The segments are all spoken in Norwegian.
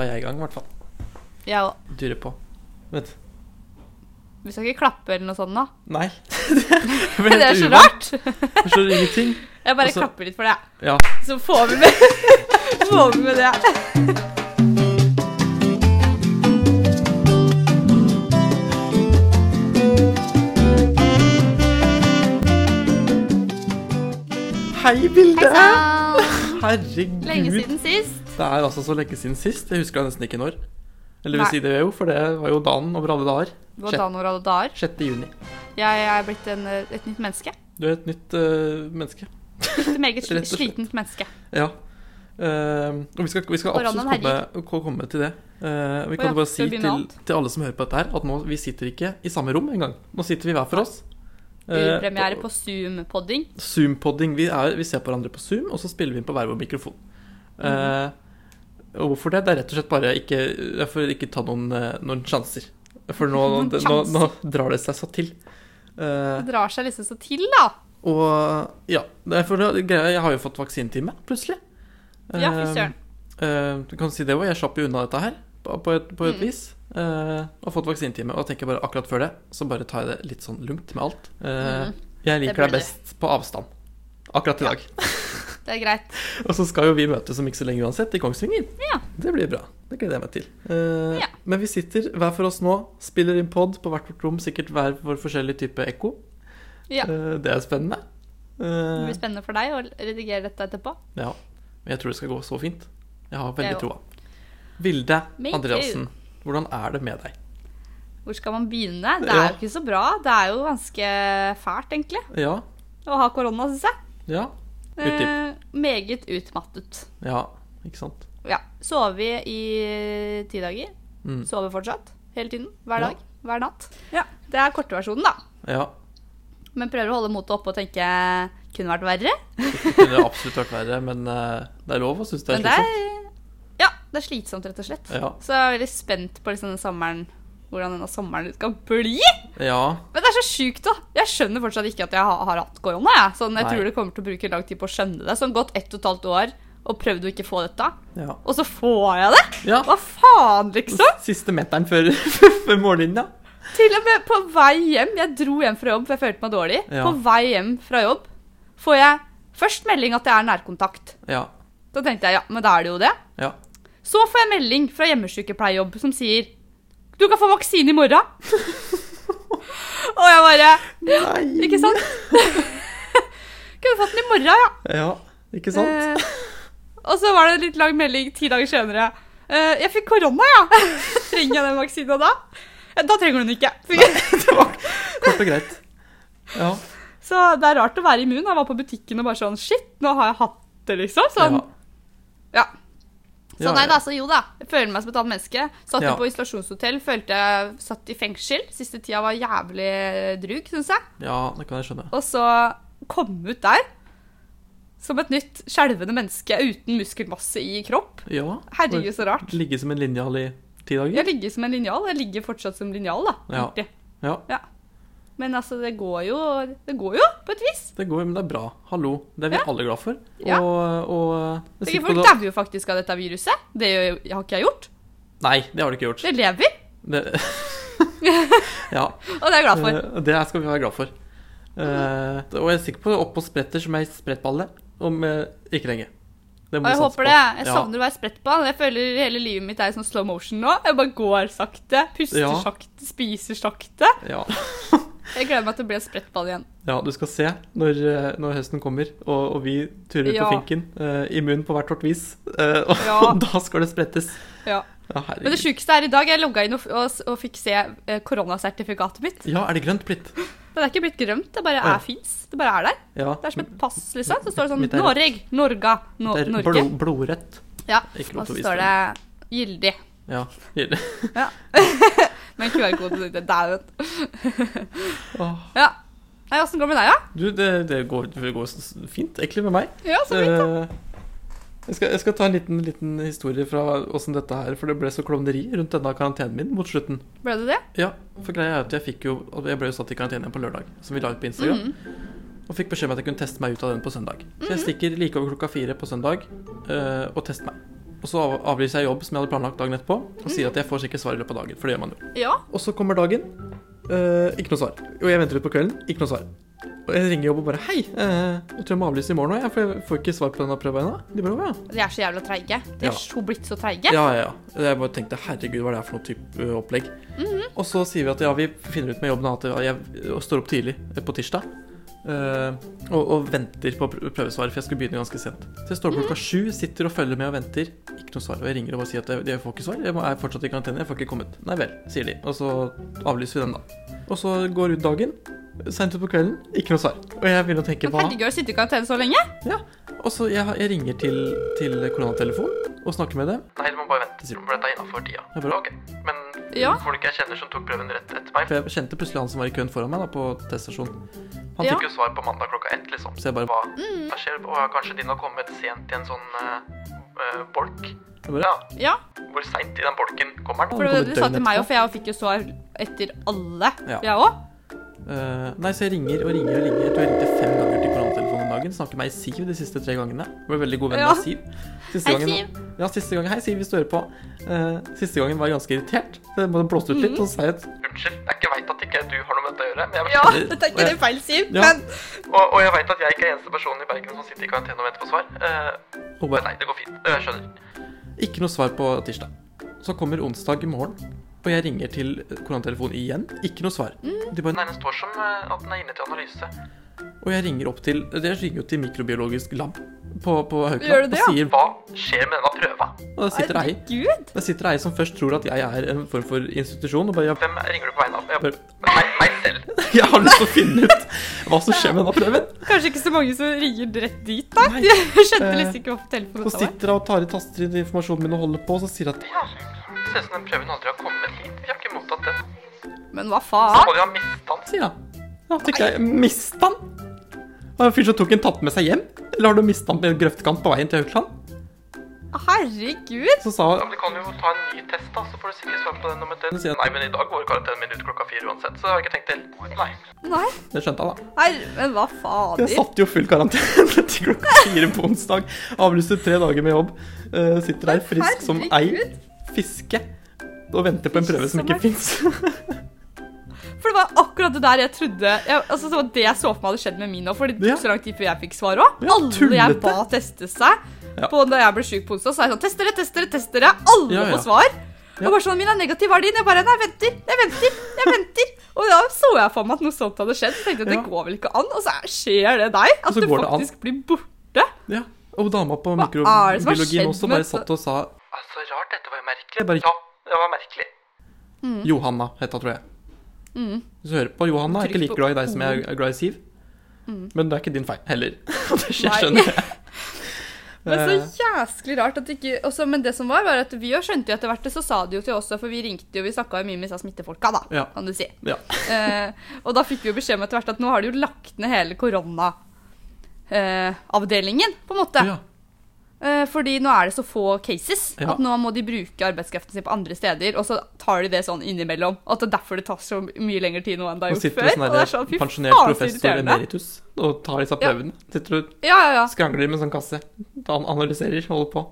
Da er jeg i gang, i hvert fall. Ja òg. Durer på. Vent. Vi skal ikke klappe eller noe sånt nå. Nei. Det er så rart. Jeg skjønner ingenting. Jeg bare Også... klapper litt for det. Ja. Så får vi med, får vi med det. Hei, Vilde! Hei sann! Herregud. Lenge siden sist. Det er altså så lenge siden sist. Jeg husker nesten ikke når. Eller vil si det jo, for det var jo dagen over alle dager. Det var dagen over alle dager. 6. juni. Jeg er blitt en, eh, et nytt menneske. Du er et nytt uh, menneske. Et meget slitent menneske. Ja. Uh, og vi skal, vi skal absolutt komme, komme til det. Uh, vi kan kan ja, bare si til, til alle som hører på dette her, at nå vi sitter ikke i samme rom engang. Nå sitter vi hver for oss. Urpremiere på Zoom-podding. Zoom-podding. Vi, vi ser på hverandre på Zoom, og så spiller vi inn på hver vår mikrofon. Eh, og hvorfor det? Det er rett og slett bare ikke får ikke ta noen, eh, noen sjanser. For nå, det, nå, nå drar det seg så til. Uh, Det drar seg liksom så til, da. og ja, for jeg har jo fått vaksinetime, plutselig. Ja, fy Eh, søren. Uh, du kan si det òg. Jeg slapp jo unna dette her på, på et, på et Mm. vis. Uh, og fått vaksinetime. Og tenker bare akkurat før det, så bare tar jeg det litt sånn lugnt med alt. Uh, Mm. Jeg liker deg best på avstand. Akkurat i dag. Det er greit. Og så skal jo vi møtes om ikke så lenge uansett, i Kongsvinger. Ja. Det blir bra. Det gleder jeg meg til. Eh, Ja. Men vi sitter hver for oss nå, spiller inn pod på hvert vårt rom, sikkert hver vår forskjellige type ekko. Ja. Eh, det er spennende. Det Eh, blir spennende for deg å redigere dette etterpå. ja. Men jeg tror det skal gå så fint. Jeg har veldig Jeg troa. Vilde Andreassen, hvordan er det med deg? Hvor skal man begynne? Det er jo ikke så bra. Det er jo ganske fælt, egentlig, Ja. å ha korona, syns jeg. Ja. Eh, meget utmattet. Ja, ikke sant? Ja. Sover vi i ti dager. Mm. Sove fortsatt. Hele tiden. Hver Ja. dag. Hver natt. Ja. Det er kortversjonen, da. Ja. Men prøver å holde motet oppe og tenke kunne vært verre. Det kunne absolutt vært verre, men eh, det er lov å synes det er Men det slitsomt. er Ja, det er slitsomt, rett og slett. Ja. Så jeg er veldig spent på liksom den sommeren hvordan denne sommeren skal bli. Ja. Men det er så sjukt, da. Jeg skjønner fortsatt ikke at jeg har, har hatt korona. Jeg. Sånn, jeg Nei. tror det kommer til å bruke lang tid på å skjønne det. Sånn gått ett og et halvt år og prøvd å ikke få dette, ja. og så får jeg det! ja. Hva faen, liksom? Siste meteren før, før mållinja. Til og med på vei hjem Jeg dro hjem fra jobb, for jeg følte meg dårlig. Ja. På vei hjem fra jobb får jeg først melding at jeg er nærkontakt. Ja. Da tenkte jeg ja, men da er det jo det. Ja. Så får jeg melding fra hjemmesykepleierjobb som sier du kan få vaksine i morgen. og jeg bare Nei. Ikke sant? Kunne fått den i morgen, ja. Ja, ikke sant? Eh, og så var det en litt lang melding ti dager senere. Eh, jeg fikk korona, ja. trenger jeg den vaksina da? Eh, Da trenger du den ikke. det var kort og greit. Ja. Så det er rart å være immun. Jeg var på butikken og bare sånn Shit, nå har jeg hatt det, liksom. Sånn, ja. ja. Så Ja, nei da, så jo da. Jeg føler meg som et annet menneske. Satt Ja. på isolasjonshotell, følte jeg satt i fengsel. Siste tida var jævlig drug, syns jeg. Ja, det kan jeg skjønne. Og så komme ut der som et nytt skjelvende menneske uten muskelmasse i kropp. Ja. Herregud, så rart. Ligge som en linjal i ti dager? Jeg ligger som en linjal. Jeg ligger fortsatt som linjal, da. Ja. ja. Ja, Men altså, det går jo Det går jo, på et vis. det går, men det er bra. Hallo. Det er vi Ja. alle glad for. Ja. Og, og folk dauer jo faktisk av dette viruset. Det har ikke jeg gjort. Nei, det har du ikke gjort. Det lever, Det... ja. og det er jeg glad for. eh, Det skal vi være glad for. Eh, og jeg er sikker på opp og spretter som ei sprettballe om uh, ikke lenge. Og jeg håper det. Jeg Ja. savner å være sprettball. Jeg føler hele livet mitt er i sånn slow motion nå. Jeg bare går sakte, puster Ja. sakte, spiser sakte. Ja. Jeg gleder meg til å bli en sprettball igjen. ja, du skal se når, eh, når høsten kommer, og, og vi turer Ja. på finken. Uh, immun på hvert vårt vis. Uh, og Ja. da skal det sprettes. Ja. Ja, Men det sjukeste er i dag jeg logga inn og, og, fikk se koronasertifikatet mitt. Ja, er det grønt blitt? Det er ikke blitt grønt, det bare ja. er fins. Det bare er der. Ja. Det er som et pass, liksom. Så står det sånn. Noreg, Norga, no, Det er Norge. blod, blodrødt. Ja. Og så står det gyldig. Ja. Gyldig. Med QR-kode. sitter er dauen. Åh. Ja. Nei, åssen går det med deg, da? Du, det, det, går, det går fint egentlig med meg. Ja, så fint da. jeg, skal, jeg skal ta en liten, liten historie fra åssen dette her For det ble så klovneri rundt denne karantenen min mot slutten. Ble det det? Ja, for greia er at Jeg fikk jo Jeg ble jo satt i karantene igjen på lørdag, som vi la ut på Instagram. Mhm. Og fikk beskjed om at jeg kunne teste meg ut av den på søndag. Så jeg stikker like over klokka fire på søndag eh, og tester meg. Og så av- avlyser jeg jobb som jeg hadde planlagt dagen etterpå, og sier at jeg får sikkert svar i løpet av dagen. For det gjør man jo. Ja. Og så kommer dagen. Uh, ikke noe svar. Og jeg venter ut på kvelden. Ikke noe svar. Og jeg ringer jobb og bare Hei, uh, jeg tror jeg må avlyse i morgen òg, for jeg får ikke svar på denne prøva ennå. De bare ja. De er så jævla treige. De Ja. er så blitt så treige. Ja, ja, ja. Jeg bare tenkte herregud, hva er det her for noe type ø, opplegg? Og så sier vi at ja, vi finner ut med jobben at jeg, står opp tidlig eh, på tirsdag. Eh, og, og venter på prø- prøvesvaret, for jeg skulle begynne ganske sent. Så jeg står opp klokka sju, sitter og følger med og venter. Ikke noe svar. Og jeg ringer og bare sier at jeg, jeg får ikke svar. Jeg er fortsatt i karantene. Jeg får ikke kommet. Nei vel, sier de. Og så avlyser vi den, da. Og så går ut dagen. Seint utpå kvelden, ikke noe svar. Og jeg begynner å tenke hva herregud, har du sittet i karantene så lenge? ja. Og så jeg, jeg ringer til, til koronatelefonen og snakker med dem. Nei, du må bare vente, sier de, for dette er innafor tida. Jeg bare, ok. Men Ja. folk jeg kjenner som tok prøven rett etter meg For jeg kjente plutselig han som var i køen foran meg da, på teststasjonen. Han Ja. fikk jo svar på mandag klokka ett, liksom. Så jeg bare hva, Mm. hva skjer? Og ja, kanskje din har kommet sent i en sånn uh, eh, bolk? Ja. Ja. Hvor seint i den bolken kommer den? For det det du sa til meg òg, for jeg fikk jo svar etter alle. Ja. Jeg òg. Eh, nei, så jeg ringer og ringer og ringer. Jeg tror jeg ringte fem ganger til koronatelefonen om dagen. Snakker med ei Siv de siste tre gangene. Jeg ble veldig god venn Ja. med Siv. Siste Hei, gangen, Siv. Ja, siste gangen. Hei, Siv, hvis du hører på. Uh, siste gangen var jeg ganske irritert. Så jeg blåste ut litt mm. og sa at Unnskyld, jeg ikke veit at ikke du har noe med dette å gjøre, men jeg Ja, det dette er ikke det feil, Siv, Ja. men og, og jeg veit at jeg ikke er eneste personen i Bergen som sitter i karantene og venter på svar. Uh, bare Nei, det går fint. Jeg skjønner. Ikke noe svar på tirsdag. Så kommer onsdag i morgen, og jeg ringer til koronatelefonen igjen. Ikke noe svar. De bare Nei, den står som eh, at den er inne til analyse. Og jeg ringer opp til Jeg ringer jo til mikrobiologisk lab på, på Haukeland og sier Hva skjer med denne prøva? Og der sitter ei der sitter ei som først tror at jeg er en form for institusjon, og bare ja, Hvem ringer du på vegne av? Jeg bare Meg, meg selv. Jeg har lyst til å finne ut hva som skjer med denne prøven. Kanskje ikke så mange som ringer rett dit, da. Nei. Jeg skjønte Eh, liksom ikke hva telefonen Så sitter hun og tar i taster inn informasjonen min og holder på, og så sier hun at ser ut som den prøven aldri har kommet hit. Vi har ikke mottatt den. Men hva faen? Så må de ha mistet den, sier han. Ja, tenker jeg. Mistet den? Har en fyr som tok en tatt med seg hjem? Eller har du mistet den på en grøftkant på veien til Haukeland? Herregud. Så sa hun ja, men Du kan jo ta en ny test, da, så får du sikkert svar på den om et døgn. Nei, men i dag går karantenen min ut klokka fire uansett, så det har jeg ikke tenkt til. Nei, Nei, det skjønte jeg, da. her, men hva Jeg fader? satt jo full karantene til klokka fire på onsdag. Avlyste tre dager med jobb. Uh, sitter der frisk som ei Herregud. Fiske og venter på en prøve som Som ikke fins. For det var akkurat det der jeg trodde jeg, altså, Det var det jeg så for meg hadde skjedd med min òg, for det tok Ja. så lang tid før jeg fikk svar òg. Ja, Alle jeg ba teste seg Ja. på da jeg ble syk på onsdag, sa jeg sånn Testere, tester testere. Alle Ja, får svar. Og bare sånn Min er negativ, hva er din? Jeg bare Nei, venter, jeg venter, jeg venter. Og da så jeg for meg at noe sånt hadde skjedd. Så tenkte jeg det går vel ikke an. Og så skjer det deg. At du faktisk blir borte. Ja. Og dama på mikrobiologien også bare satt og sa Altså, rart, dette var jo merkelig. Jeg bare Ja, det var merkelig. Mm. Johanna het hun, tror jeg. Hvis du hører på Johanna, er ikke like glad i deg som jeg er glad i Siv. Men det er ikke din feil heller. det skjønner jeg. Men Eh, så jæsklig rart at det ikke også, Men det som var, var at vi jo skjønte jo etter hvert det, så sa de jo til oss, for vi ringte jo, vi snakka jo mye med disse smittefolka, da, Ja. kan du si. Ja. Eh, og da fikk vi jo beskjed om etter hvert at nå har de jo lagt ned hele koronaavdelingen, på en måte. ja. Eh, fordi nå er det så få cases Ja. at nå må de bruke arbeidskraften sin på andre steder. Og så tar de det sånn innimellom. At det er derfor det tar så mye lengre tid nå enn det har gjort før. sånn og det er der sånn, pensjonert professor emeritus og tar disse prøvene. Sitter og Ja, ja, ja. skrangler med sånn kasse. Han analyserer, holder på.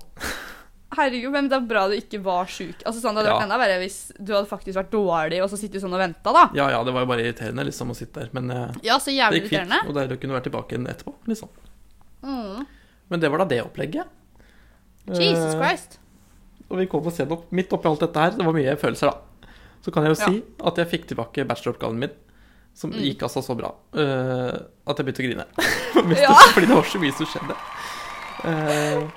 Herregud, men det er bra du ikke var sjuk. Altså, sånn, det hadde Ja. vært enda verre hvis du hadde faktisk vært dårlig, og så sitter du sånn og venta, da. Ja ja, det var jo bare irriterende liksom å sitte der. Men eh, Ja, så det gikk fint. Og deilig å kunne være tilbake igjen etterpå, liksom. Mm. Men det var da det opplegget. Jesus Eh, Christ. Og vi kom oss gjennom midt oppi alt dette her. Det var mye følelser, da. Så kan jeg jo si at jeg fikk tilbake bacheloroppgaven min, som Mm. gikk altså så bra uh, at jeg begynte å grine. Ja. Fordi det var så mye som skjedde. Uh,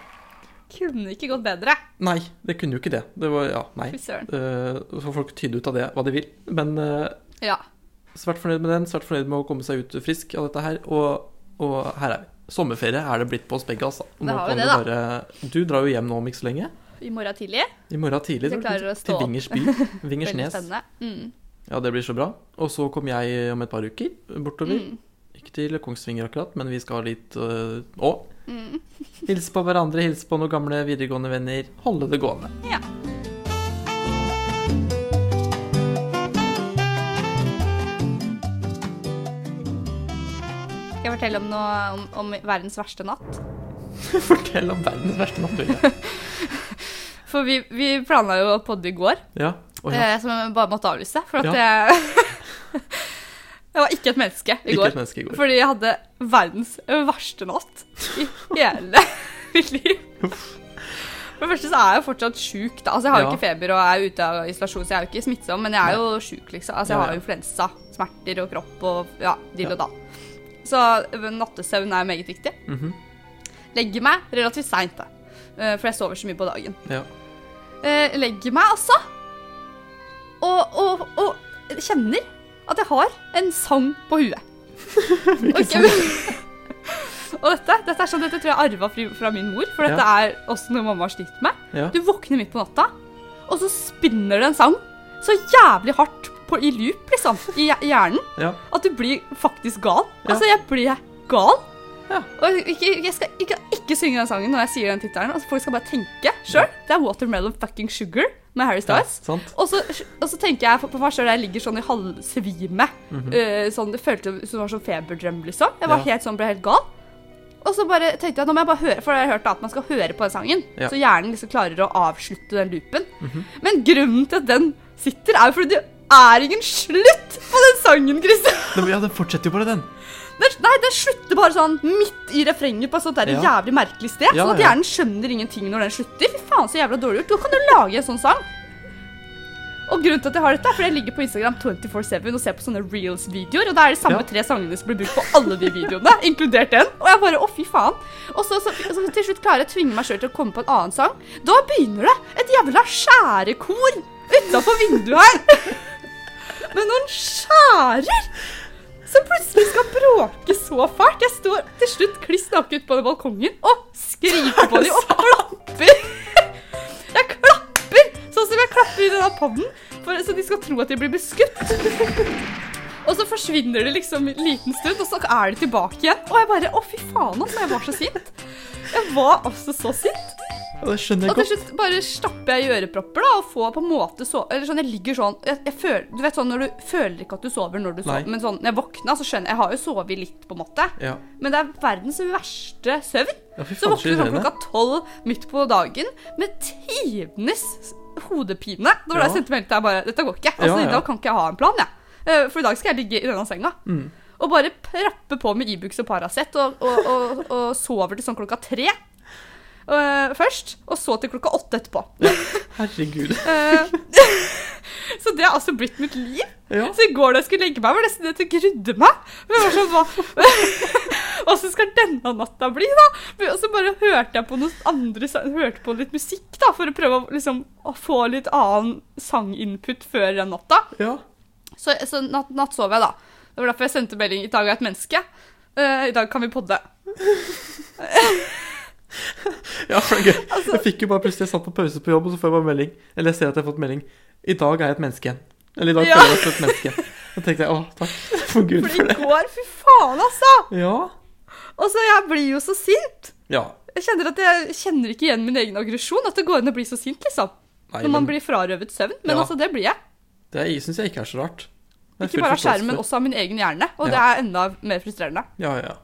Kunne ikke gått bedre. nei, det kunne jo ikke det. Det var Ja, nei. Uh. Så folk tyde ut av det hva de vil. Men uh, Ja. svært fornøyd med den. Svært fornøyd med å komme seg ut frisk av dette her. Og, og her er vi. Sommerferie er det blitt på oss begge, altså. Det har du det, bare Du drar jo hjem nå om ikke så lenge. I morgen tidlig. I morgen tidlig. Hvis klarer å stå Til. Vingers by. Vingersnes. Mm. Ja, det blir så bra. Og så kommer jeg om et par uker bortover. Mm. Ikke til Kongsvinger akkurat, men vi skal litt øh, Å! Mm. Hilse på hverandre, hilse på noen gamle videregående venner. Holde det gående. Fortelle om noe om, om verdens verste natt? Fortell om verdens verste nattøye. For vi, vi planla jo å podde i går, Ja. Å ja. eh, som jeg bare måtte avlyse. For at Ja. jeg Jeg var ikke et menneske i Ikke går. et menneske i går. Fordi jeg hadde verdens verste natt i hele mitt liv. For det første så er jeg jo fortsatt sjuk. da. Altså, Jeg har jo Ja. ikke feber og er ute av isolasjon, så jeg er jo ikke smittsom, men jeg er jo sjuk, liksom. Altså, jeg Ja, har jo influensa, smerter og kropp og ja, dill Ja. og dall. Så nattesøvn er meget viktig. Mhm. Legger meg relativt seint, da. Eh, For jeg sover så mye på dagen. Ja. Eh, legger meg, altså. Og, og, og kjenner at jeg har en sang på huet. Hvilken sang? og dette, dette sånn, dette tror jeg arva fra, min mor, for dette er også noe mamma har slitt med. Ja. Du våkner midt på natta, og så spinner det en sang så jævlig hardt på, i loop, liksom, i hjernen, Ja. at du blir faktisk gal. Altså, jeg blir gal. Ja. Og ikke, jeg skal ikke, ikke synge den sangen når jeg sier den tittelen. Altså, folk skal bare tenke sjøl. Det er 'Watermelon Fucking Sugar' med Harry. Styles. Ja, Og så, og så tenker jeg på, på meg sjøl jeg ligger sånn i halvsvime. Mm -hmm. uh, sånn, det føltes som det var sånn feberdrøm, liksom. Jeg var Ja. helt sånn, ble helt gal. Og så bare tenkte jeg nå må jeg bare høre, for jeg har hørt at man skal høre på den sangen. Ja. Så hjernen liksom klarer å avslutte den loopen. Mhm. Men grunnen til at den sitter, er jo fordi det er ingen slutt på den sangen, Christian. Ja, den fortsetter jo bare, den. Den, nei, den slutter bare sånn midt i refrenget på et sånt der Ja. jævlig merkelig sted. Ja, sånn at hjernen skjønner ingenting når den slutter. Fy faen, så jævla dårlig gjort. Da kan du lage en sånn sang. Og grunnen til at jeg har dette, er fordi jeg ligger på Instagram 24-7 og ser på sånne reels-videoer, og da er de samme Ja. tre sangene som blir brukt på alle de videoene, inkludert den. Og jeg bare, å fy faen. Og så, så, så til slutt klarer jeg å tvinge meg selv til å komme på en annen sang. Da begynner det et jævla skjærekor utafor vinduet her. Men noen skjærer som plutselig skal bråke så fælt. Jeg står til slutt kliss naken på den balkongen og skriker på dem og klapper. Jeg klapper sånn som jeg klapper i denne podden, for, så de skal tro at de blir beskutt. Og så forsvinner det liksom en liten stund, og så er de tilbake igjen. Og jeg bare Å, fy faen, altså. Jeg var så sint. Jeg var altså så sint. Ja, det skjønner Og til godt. slutt bare stapper jeg i ørepropper da, og får på en måte sove Eller sånn, jeg ligger sånn jeg, jeg føler, Du vet sånn når du føler ikke at du sover når du Nei. sover, men sånn når jeg våkna, så skjønner jeg Jeg har jo sovet litt, på en måte, Ja. men det er verdens verste søvn. ja, fy Så faen, så våkner du sånn irriterende. klokka tolv midt på dagen med tidenes hodepine. Da var Ja. jeg sendte melding til deg bare Dette går ikke. Altså, Ja, ja. I dag kan ikke jeg ha en plan, jeg. Eh, For i dag skal jeg ligge i denne senga. Mm. Og bare prappe på med Ibux og Paracet og, og, og, og sover til sånn klokka tre. Eh, først, og så til klokka åtte etterpå. Herregud. Eh, så det har altså blitt mitt liv. Ja. Så i går da jeg skulle legge meg, var nesten det til å grudde meg. Men jeg var sånn, hva Åssen skal denne natta bli, da? Og så bare hørte jeg på noen andre hørte på litt musikk, da, for å prøve å, liksom, å få litt annen sanginput før den natta. ja. Så, så natt, natt sov jeg, da. Det var derfor jeg sendte melding 'I dag er jeg et menneske'. Uh, I dag kan vi podde. Ja, for det er gøy. Altså- Jeg fikk jo bare plutselig Jeg satt på pause på jobb, og så får jeg bare melding. Eller jeg ser at jeg har fått melding. I dag er jeg et menneske igjen. Eller i dag Ja. føler jeg meg som et menneske. Da tenkte jeg å, takk for Gud For for i det. går, fy faen, altså! Ja. Og så jeg blir jo så sint. Ja. Jeg kjenner at jeg kjenner ikke igjen min egen aggresjon. At det går an å bli så sint, liksom. Nei, Når man men blir frarøvet søvn. Men Ja. altså, det blir jeg. det syns jeg ikke er så rart. Ikke bare av skjermen, men også av min egen hjerne. Og det er enda mer frustrerende. Ja, ja.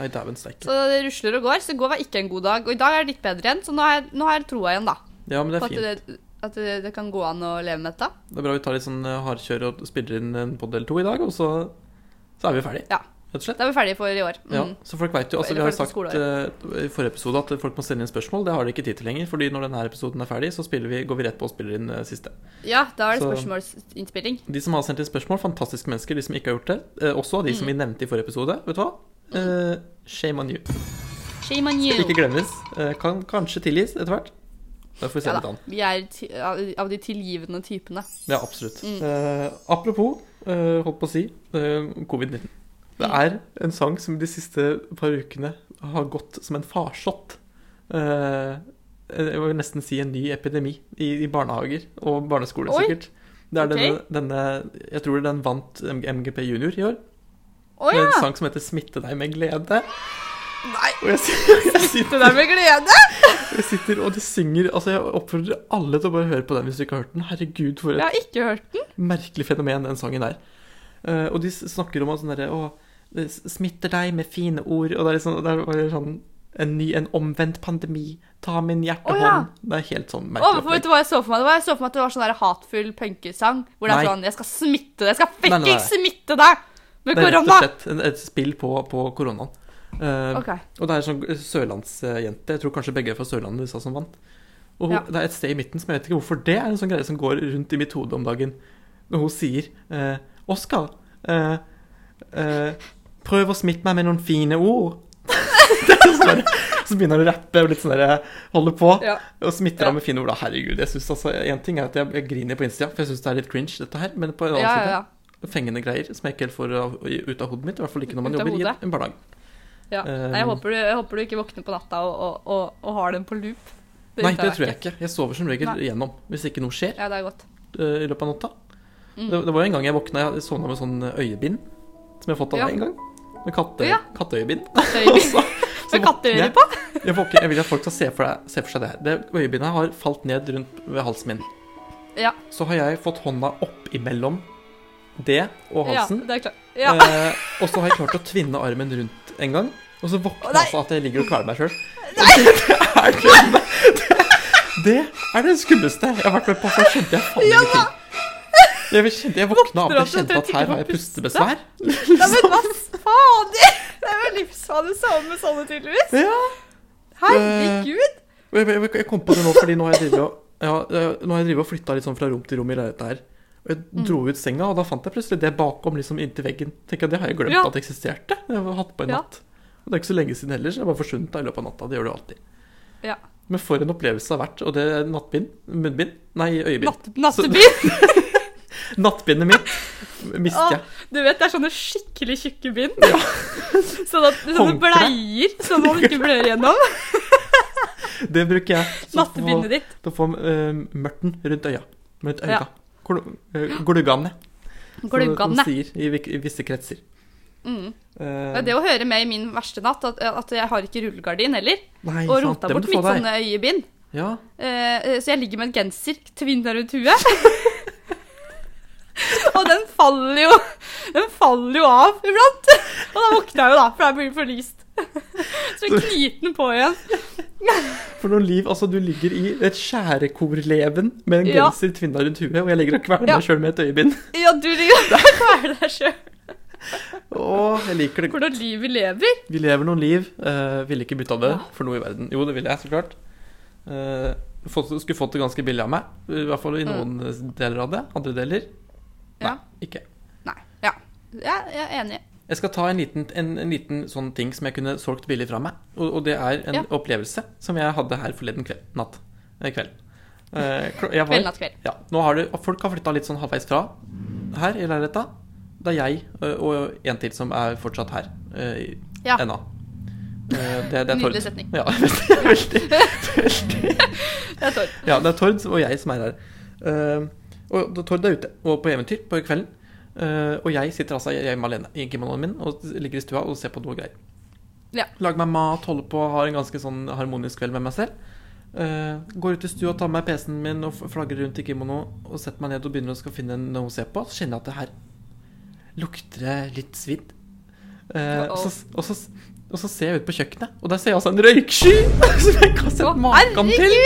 Ja, Nei, dæven steike. Så det rusler og går. Så i går var ikke en god dag. Og i dag er det litt bedre igjen, så nå har jeg, nå har jeg troa igjen, da. Ja, men det er at fint. det, at det, det kan gå an å leve med dette. Det er bra vi tar litt sånn eh, hardkjør og spiller inn en podd eller to i dag, og så, så er vi ferdig. Ja. Rett og slett. Da er vi ferdige for i år. Ja, Mm. så folk vet jo, altså Vi har sagt uh, i forrige episode at folk må sende inn spørsmål. Det har de ikke tid til lenger, fordi når denne episoden er ferdig, så vi, går vi rett på og spiller inn uh, siste. Ja, da er det Så- spørsmålsinnspilling. De som har sendt inn spørsmål, fantastiske mennesker. De som ikke har gjort det. Uh, også de Mm. som vi nevnte i forrige episode. Vet du hva? Eh, shame on you. Shame on you. Skal ikke glemmes. Uh, kan kanskje tilgis etter hvert. Da får vi se Ja litt an. Vi er av de tilgivende typene. Ja, absolutt. Mm. Uh, apropos, holdt på å si, eh, covid-19. Det Mm. er en sang som de siste par ukene har gått som en farsott. Jeg vil nesten si en ny epidemi i, i barnehager og barneskoler, sikkert. Det er okay. denne, denne Jeg tror den vant MGP Junior i år. Er ja! En sang som heter 'Smitte deg med glede'. Nei, Og jeg, jeg, sitter, der med glede! jeg sitter og det synger Altså, jeg oppfordrer alle til å bare høre på den hvis du ikke har hørt den. Herregud, for et Jeg har ikke hørt den. merkelig fenomen den sangen er. Uh, og de snakker om at sånn derre Å, det smitter deg med fine ord. Og det er liksom det er sånn En ny, en omvendt pandemi. Ta min hjertehånd. Oh, ja. Det er helt sånn merkelig. merkelig vet du hva jeg så for meg? Det var, jeg så for meg at det var sånn der hatfull punkesang. Hvor det er Nei. sånn Jeg skal smitte deg. Jeg skal fuckings smitte deg med Det er rett og slett et spill på, på koronaen. Uh, okay. Og det er sånn sørlandsjente. Jeg tror kanskje begge er fra Sørlandet, disse som vant. Og hun, Ja. det er et sted i midten som jeg vet ikke hvorfor det er en sånn greie som går rundt i mitt hode om dagen. Når hun sier uh, 'Oskar, uh, eh, prøv å smitte meg med noen fine ord'. sånn så begynner han å rappe og litt sånn der, holde på. Ja. Og smitter Ja. med fine ord. Da. Herregud. jeg synes altså, En ting er at jeg, jeg griner på innsida, for jeg syns det er litt cringe, dette her. Men på en annen Ja, side fengende greier som jeg ikke helt får ut av hodet mitt. I hvert fall ikke når man jobber i en barnehage. ja. Eh, Nei, jeg, håper du, jeg håper du ikke våkner på natta og, og, og, og har den på loop. Nei, det tror jeg ikke. Jeg sover som regel Nei. igjennom hvis ikke noe skjer Ja, det eh, i løpet av natta. Mm. Det, det var en gang jeg våkna, jeg sovna med sånn øyebind som jeg har fått av Ja. en gang. Med katte, Ja. katteøyebind. Så- så Med katteører på? Jeg, våkner, jeg vil at folk skal se for, deg, se for seg det her. Det øyebindet har falt ned rundt ved halsen min. Ja. Så har jeg fått hånda opp imellom det og Ja, halsen. det er klart. Ja. Eh, og så har jeg klart å tvinne armen rundt en gang. Og så våkner jeg altså at jeg ligger og kveler meg sjøl. Det, det, det er det skumleste jeg har vært med på, Så skjønte jeg faen ingenting. Jeg, kjente, jeg våkna av at jeg kjente at her har jeg pustebesvær. Nei, men hva faen? Det er jo livsfarlig sammen med sånne, tydeligvis. Ja. Herregud. Jeg, jeg, jeg kom på det nå, fordi nå har jeg drevet og, ja, drevet og flytta litt sånn fra rom til rom i leiligheten her. Jeg Mm. dro ut senga, og da fant jeg plutselig det bakom liksom inntil veggen. Tenk at Det har jeg glemt Ja. at det eksisterte. Jeg har hatt på en Ja. natt. Og det er ikke så lenge siden heller, så jeg bare forsvunnet i løpet av natta. Det gjør du alltid. Ja. Men for en opplevelse det har vært. Og det er nattbind. Munnbind. Nei, øyebind. Natt, nattebyen. Nattbindet mitt mister jeg. Du vet, det er sånne skikkelig tjukke bind. sånn at, sånne Håndkle. bleier som man ikke blør gjennom. Det bruker jeg. Nattbindet ditt. Til å få uh, mørten rundt øya. Rundt øya. Ja. Eh, Gluggane, som de sier i, visse kretser. Mm. Uh, Det er å høre med i min verste natt, at, at jeg har ikke rullegardin heller. nei, Og rota bort mitt deg. sånne øyebind. Ja. Uh, så jeg ligger med en genser tvinna rundt huet. og den faller jo Den faller jo av iblant. Og da våkner jeg jo, da, for det blir det for lyst. så jeg knyter den på igjen. For noen liv. Altså, du ligger i et skjærekorleven med en Ja. genser tvinna rundt huet, og jeg ligger og kveler Ja. meg sjøl med et øyebind. Ja, du ligger og kveler deg sjøl. Å, jeg liker det. godt. Hvordan liv vi lever. Vi lever noen liv. Uh, ville ikke bytta det Ja. for noe i verden. Jo, det ville jeg, så klart. Uh, skulle fått det ganske billig av meg. I hvert fall i noen deler av det. Andre deler Nei, Ja. ikke. Nei. Ja. Jeg er enig. Jeg skal ta en liten, en, en liten sånn ting som jeg kunne solgt billig fra meg. Og, og det er en Ja. opplevelse som jeg hadde her forleden kveld. Natt. Eh, kveld. Eh, jeg var- Kveld, natt, kveld. Ja, nå har det, Folk har flytta litt sånn halvveis fra her i leiligheta. Det er jeg og en til som er fortsatt her eh, Ja. ennå. Eh, det, det er. Nydelig setning. Ja, veldig, veldig. Det er Tord. Ja, det er Tord og jeg som er her. Uh, og Tord er ute og på eventyr på kvelden. Eh, og jeg sitter altså hjemme alene i kimonoen min og ligger i stua og ser på noe greier. Ja. Lager meg mat, holder på, har en ganske sånn harmonisk kveld med meg selv. Uh, går ut i stua, tar med PC-en min og flagrer rundt i kimono og setter meg ned og begynner å skal finne noe å se på. Så kjenner jeg at det her lukter det litt svidd. Uh, og, så, og, og så ser jeg ut på kjøkkenet, og der ser jeg altså en røyksky som jeg ikke har sett maken til.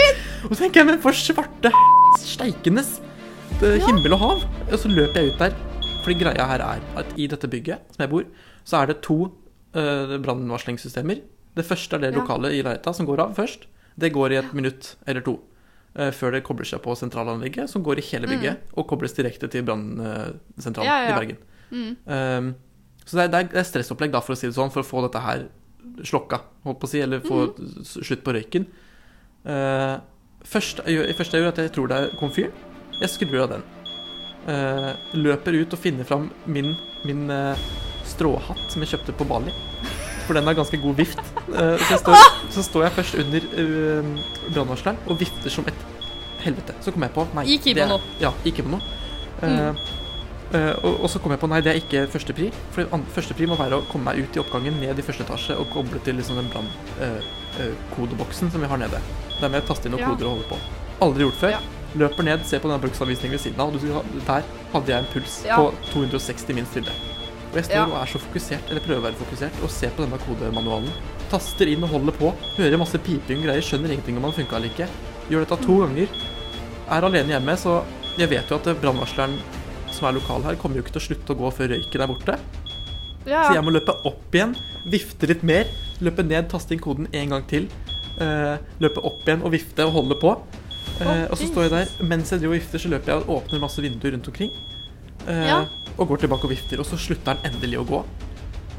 Og så tenker jeg, men for svarte steikenes himmel og hav. Og så løper jeg ut der. Fordi greia her er at i dette bygget som jeg bor, så er det to uh, brannvarslingssystemer. Det første er det lokale i leiligheta som går av først. Det går i et minutt eller to. Uh, før det kobler seg på sentralanlegget, som går i hele bygget, og kobles direkte til brannsentralen Mm. Ja, ja, ja. i Bergen. Mm. Um, så det er, det er- stressopplegg, da, for å si det sånn, for å få dette her slokka, holdt på å si, eller få mm. slutt på røyken. Uh, først, jeg gjør- jeg gjør, at jeg tror det er komfyren. Jeg skrur av den. Uh, løper ut og finner fram min, min uh, stråhatt som jeg kjøpte på Bali. For den har ganske god vift. Uh, så, står, så står jeg først under uh, brannvarsleren og vifter som et helvete. Så kom jeg på nei, I kimono. Ja, i kimono. Uh, uh, og, og så kom jeg på nei, det er ikke førstepri. For første førstepri må være å komme meg ut i oppgangen, ned i første etasje og koble til liksom den brannkodeboksen som vi har nede. Der må jeg taste inn noen Ja. koder og holde på. Aldri gjort før. Ja. Løper ned, ser på den bruksanvisningen ved siden av, og du, der hadde jeg en puls Ja. på 260 minst ville. Og jeg står Ja. og er så fokusert, eller prøver å være fokusert, og ser på denne kodemanualen. Taster inn og holder på. Hører masse piping og greier. Skjønner ingenting om den funka eller ikke. Gjør dette to ganger. Er alene hjemme, så jeg vet jo at brannvarsleren som er lokal her, kommer jo ikke til å slutte å gå før røyken er borte. Ja. Så jeg må løpe opp igjen, vifte litt mer, løpe ned, taste inn koden en gang til. Uh, løpe opp igjen og vifte og holde på. Eh, og så står jeg der. Mens jeg driver og vifter, så løper jeg og åpner masse vinduer rundt omkring. Eh, Ja. Og går tilbake og vifter. Og så slutter den endelig å gå.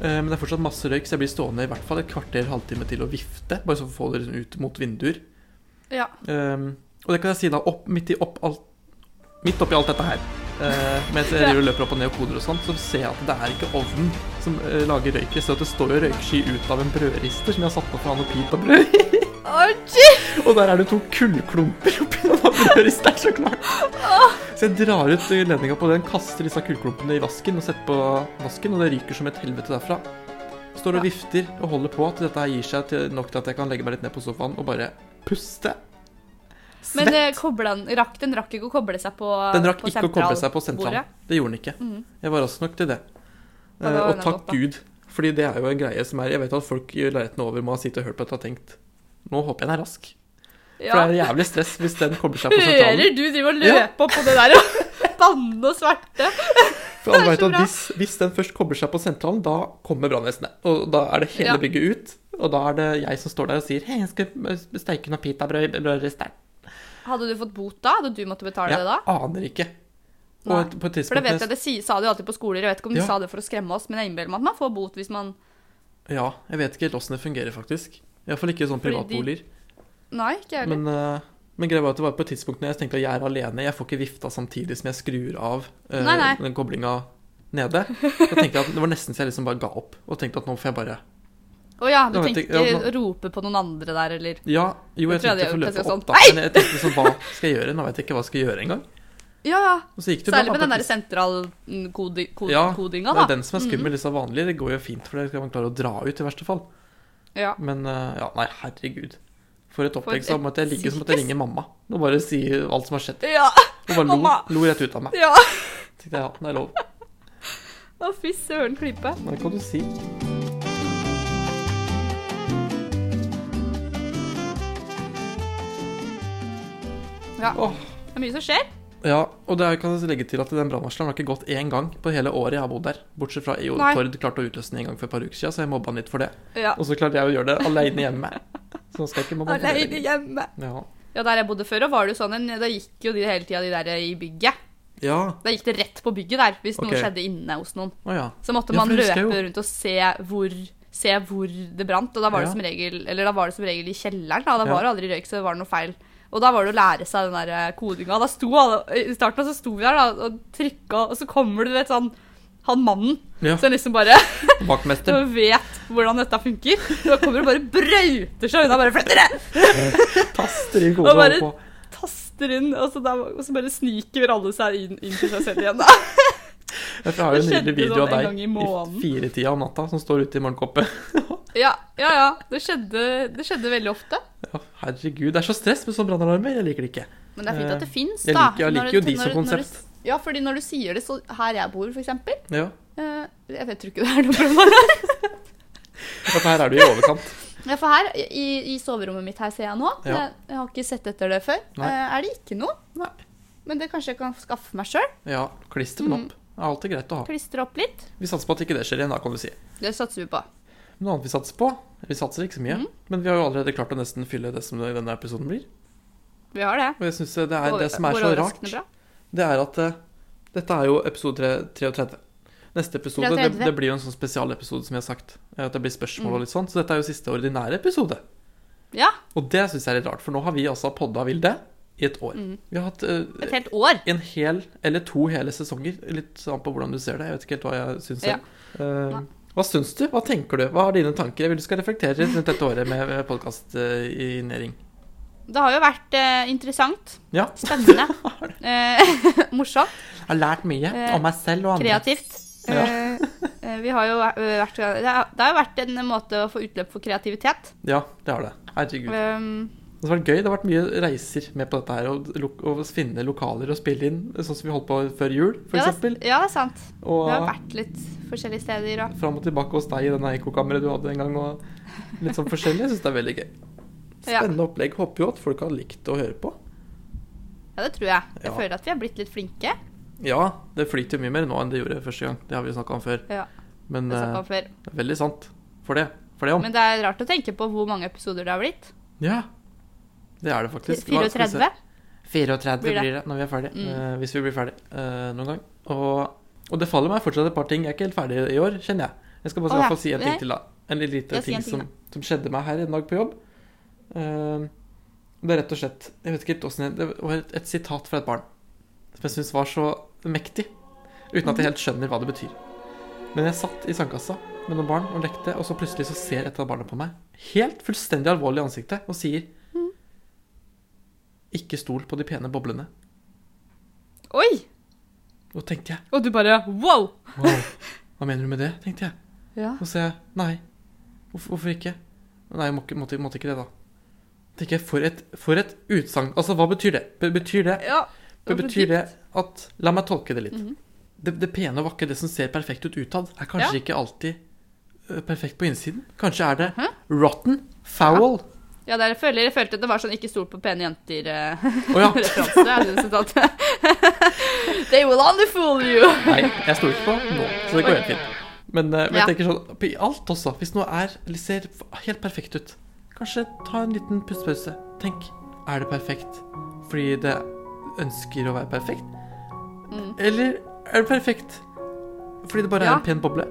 Eh, men det er fortsatt masse røyk, så jeg blir stående i hvert fall et kvarter, halvtime til å vifte. Bare så for å få det liksom ut mot vinduer. ja. Um, og det kan jeg si da, opp, midt, i, opp, alt, midt oppi alt dette her, eh, mens jeg driver og løper opp og ned og koder og sånn, så ser jeg at det er ikke ovnen som uh, lager røyk. Ser at det står jo røyksky ut av en brødrister som jeg har satt på for han og pip og brød i. Gee. Og der er det to kullklumper oppi denne brødristeren, så klart. Så jeg drar ut ledninga på den, kaster disse kullklumpene i vasken og setter på vasken, og det ryker som et helvete derfra. Står og vifter og holder på til dette her gir seg til nok til at jeg kan legge meg litt ned på sofaen og bare puste. Men eh, koblen, rakk, den rakk ikke å koble seg på Den rakk på ikke å koble seg på sentralbordet. sentralen. Det gjorde den ikke. Mm. Jeg var rask nok til det. Ja, Eh, og takk godt. Gud, fordi det er jo en greie som er Jeg vet at folk i leiligheten over må ha sittet og hørt på dette og tenkt Nå håper jeg den er rask. Ja. For det er jævlig stress hvis den kobler seg på sentralen. Hører du driver og løper opp på det der og banne og sverte? For alle er vet at hvis, hvis den først kobler seg på sentralen, da kommer brannvesenet. Og da er det hele Ja. bygget ut. Og da er det jeg som står der og sier Hei, jeg skal steike noe pitabrød i brødristeren. Hadde du fått bot da? Hadde du måttet betale Jeg det da? Jeg aner ikke. Nei. et- på et For det vet jeg, det si- sa de jo alltid på skoler. Jeg vet ikke om de Ja. sa det for å skremme oss, men jeg innbiller meg at man får bot hvis man Ja, jeg vet ikke helt åssen det fungerer, faktisk. Iallfall ikke sånn privatboliger. de-. Nei, ikke jeg heller. Men, uh, men greia var at det var på et tidspunkt når jeg tenkte at jeg er alene, jeg får ikke vifta samtidig som jeg skrur av uh, Nei, nei. den koblinga nede. Da tenkte jeg at Det var nesten så jeg liksom bare ga opp og tenkte at nå får jeg bare Å ja, du tenkte ikke, ja, nå... rope på noen andre der, eller Ja, jo, jeg jeg tenkte jeg får løpe opp, sånn. da. Men jeg tenkte sånn, hva skal jeg gjøre? Nå vet jeg ikke hva jeg skal gjøre engang. Ja, ja. Særlig med den da, der sentralkodinga, Ja, det er den som er skummel. Disse vanlige det går jo fint, for det skal man klare å dra ut i verste fall. Ja. Men eh, ja, nei, herregud. For et opplegg. som måtte jeg ligge som at jeg ringer mamma og bare sier alt som har skjedd. Ja. og bare lo, lo rett ut av meg. ja. Tenkte jeg, ja, det er lov. Å, fy søren klype. Det kan du si. Ja. Det er mye som skjer. Ja, og det er, kan jeg legge til at den brannvarsleren har ikke gått én gang på hele året jeg har bodd der. Bortsett fra Nei. Tord klarte å utløse den en gang for et par uker siden, så jeg mobba han litt for det. Ja. Og så klarte jeg å gjøre det alene hjemme. Så nå skal jeg ikke mobbe det Aleine hjemme. Ja. Ja, der jeg bodde før, og var det jo sånn en Da gikk jo de hele tida, de der i bygget. ja. Da gikk det rett på bygget der, hvis noe skjedde inne hos noen. Oh, ja. Så måtte man det løpe jo. rundt og se hvor, se hvor det brant. Og da var, det Ja. som regel, eller da var det som regel i kjelleren. Da, da Ja. var det aldri røyk, så det var noe feil. Og da var det å lære seg den der eh, kodinga. Da sto alle, I starten så sto vi der da, og trykka, og så kommer det litt sånn han mannen ja. som liksom bare Vaktmester. vet hvordan dette funker. Da kommer det bare brøyter seg unna. Bare flytter det! Taster inn Og og bare- på. Taster inn, og så, da, og så bare sniker alle seg inn, inn til seg selv igjen. Da. Jeg har jo en nydelig video sånn av deg i måneden. firetida om natta som står ute i morgenkoppet. Ja, ja, ja. Det skjedde, det skjedde veldig ofte. Ja, herregud. Det er så stress med sånne brannalarmer. Jeg liker det ikke. Men det er fint at det fins, Jeg da. liker- jeg liker jo de som konsept. når Ja, fordi når du sier det så her jeg bor, eksempel Ja. eh, Jeg vet tror ikke det er noe brannalarm. For her er du i overkant. Ja, for her, i, i soverommet mitt her ser jeg nå, Ja. jeg, jeg har ikke sett etter det før, Nei. eh, er det ikke noe. Nei. Men det kanskje jeg kan skaffe meg sjøl. Ja, klister den Mm. Det er alltid greit å ha. Klistre opp litt. Vi satser på at ikke det skjer igjen, da, kan du si. Det satser vi på. Noe annet vi satser på Vi satser ikke så mye, mm. men vi har jo allerede klart å nesten fylle det som denne episoden blir. Vi har det. Og jeg synes det er det som er så rart, bra. det er at uh, dette er jo episode 33. Neste episode det, det blir jo en sånn spesialepisode, som jeg har sagt. At det blir spørsmål og litt sånn. Så dette er jo siste ordinære episode. Ja. Og det syns jeg er litt rart, for nå har vi altså podda Vilde i et år. Mm. Vi har hatt uh, Et helt år. en hel eller to hele sesonger. Litt an på hvordan du ser det. Jeg vet ikke helt hva jeg syns selv. Ja. Nei. hva syns du? Hva tenker du? Hva er dine tanker? Jeg vil du skal reflektere rundt dette året med, podcast i næring Det har jo vært eh, interessant, Ja. spennende, eh, morsomt, Jeg har lært mye Eh, om meg selv og andre. kreativt. Ja. Eh, eh, vi har jo vært, det har det har jo vært en måte å få utløp for kreativitet. Ja, det har det. Herregud. Um, Det har vært gøy. Det har vært mye reiser med på dette her. Å å finne lokaler og spille inn, sånn som vi holdt på før jul, Ja, f.eks. det, ja, det er sant. Og Vi har vært litt forskjellige steder og fram og tilbake hos deg i denne ekkokammeret du hadde en gang. Og litt sånn forskjellig. Jeg syns det er veldig gøy. Ja. Spennende opplegg. Håper jo at folk har likt å høre på. Ja, det tror jeg. Jeg Ja. føler at vi har blitt litt flinke. Ja, det flyter jo mye mer nå enn det gjorde første gang. Det har vi jo snakka om før. Ja, Men det eh, om før. er veldig sant for det. For det om. Men det er rart å tenke på hvor mange episoder det har blitt. Ja, det er det faktisk. Hva skal vi se? 34? 34 Blir blir det. det, når vi er ferdig. Mm. Uh, hvis vi blir ferdig uh, noen gang. Og, og det faller meg fortsatt et par ting. Jeg er ikke helt ferdig i år, kjenner jeg. Jeg skal bare oh, ja. si en ting til, da. En liten ting, som, som skjedde meg her en dag på jobb. Uh, det er rett og slett Jeg vet ikke helt åssen Det var et, et sitat fra et barn som jeg syns var så mektig. Uten at jeg helt skjønner hva det betyr. Men jeg satt i sandkassa med noen barn og lekte, og så plutselig så ser et av barna på meg, helt fullstendig alvorlig i ansiktet, og sier. Ikke stol på de pene boblene. Oi! Og tenkte jeg Og du bare wow! Wow, hva mener du med det? tenkte jeg. Ja. Og så jeg nei. Hvorfor, hvorfor ikke? Nei, jeg må måtte, måtte ikke det, da. Tenker jeg, For et, for et utsagn. Altså, hva betyr det? Be- Betyr det, ja. det betyr det at La meg tolke det litt. Mhm. det, det pene og vakre, det som ser perfekt ut utad, er kanskje Ja. ikke alltid perfekt på innsiden. Kanskje er det Hæ? rotten, foul. Ja, der jeg, føler, jeg følte at det var sånn 'ikke stol på pene jenter'-referanse. Oh, ja. They will only fool you. Nei, jeg stoler ikke på nå, så det går helt fint. Men, eh, men Ja. jeg tenker sånn i alt også. Hvis noe er, ser helt perfekt ut, kanskje ta en liten pustepause. Tenk er det perfekt fordi det ønsker å være perfekt? Mm. Eller er det perfekt fordi det bare Ja. er en pen boble?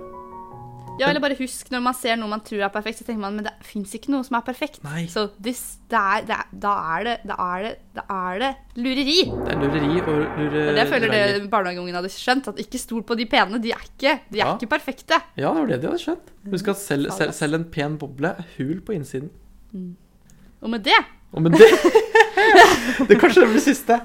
Ja, eller bare husk når man ser noe man tror er perfekt, så tenker man men det fins ikke noe som er perfekt. Nei. Så this, det er, det er, da er det Da er det, da er det lureri. Det er lureri og lure... Det jeg føler det barnehageungen hadde skjønt. At ikke stol på de pene. De er ikke, de er Ja. ikke perfekte. Ja, det var det de hadde skjønt. Husk at selv, selv, selv en pen boble er hul på innsiden. Og med det Og med det Det kanskje det blir siste.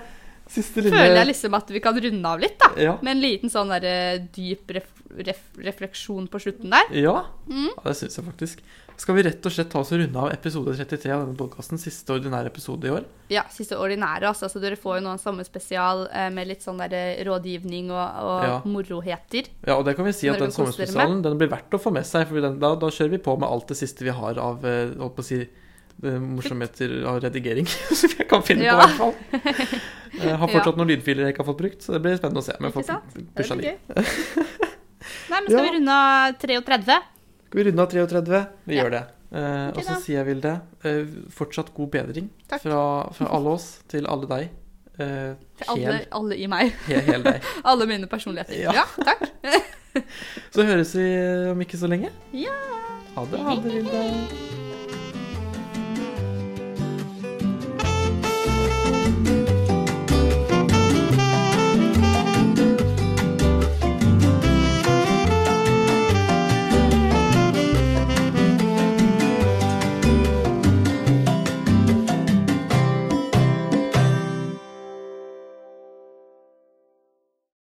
Siste lille føler jeg liksom at vi kan runde av litt, da. Ja. Med en liten sånn der, dyp ref, ref, refleksjon på slutten der. Ja, Mm. ja det syns jeg faktisk. Skal vi rett og slett ta oss og runde av episode 33 av denne podkasten? Siste ordinære episode i år? Ja, siste ordinære. Altså, så dere får jo nå en sommerspesial eh, med litt sånn der eh, rådgivning og, og Ja. moroheter. Ja, og det kan vi si at den sommerspesialen den blir verdt å få med seg. For den, da, da kjører vi på med alt det siste vi har av eh, holdt på å si, eh, morsomheter av redigering. Som jeg kan finne Ja. på, i hvert fall. Jeg har fortsatt noen lydfiler jeg ikke har fått brukt, så det blir spennende å se. Men jeg får pusha litt. Nei, men skal Ja. vi runde av 33? Skal vi runde av 33? Vi Ja. gjør det. Eh, okay, og så sier jeg, Vilde, eh, fortsatt god bedring fra, fra alle oss til alle deg. Eh, Til alle, alle i meg. hel, hel deg. Alle mine personligheter. Ja. Ja, takk. Så høres vi om ikke så lenge. Ja. Ha det, ha det, Vilde.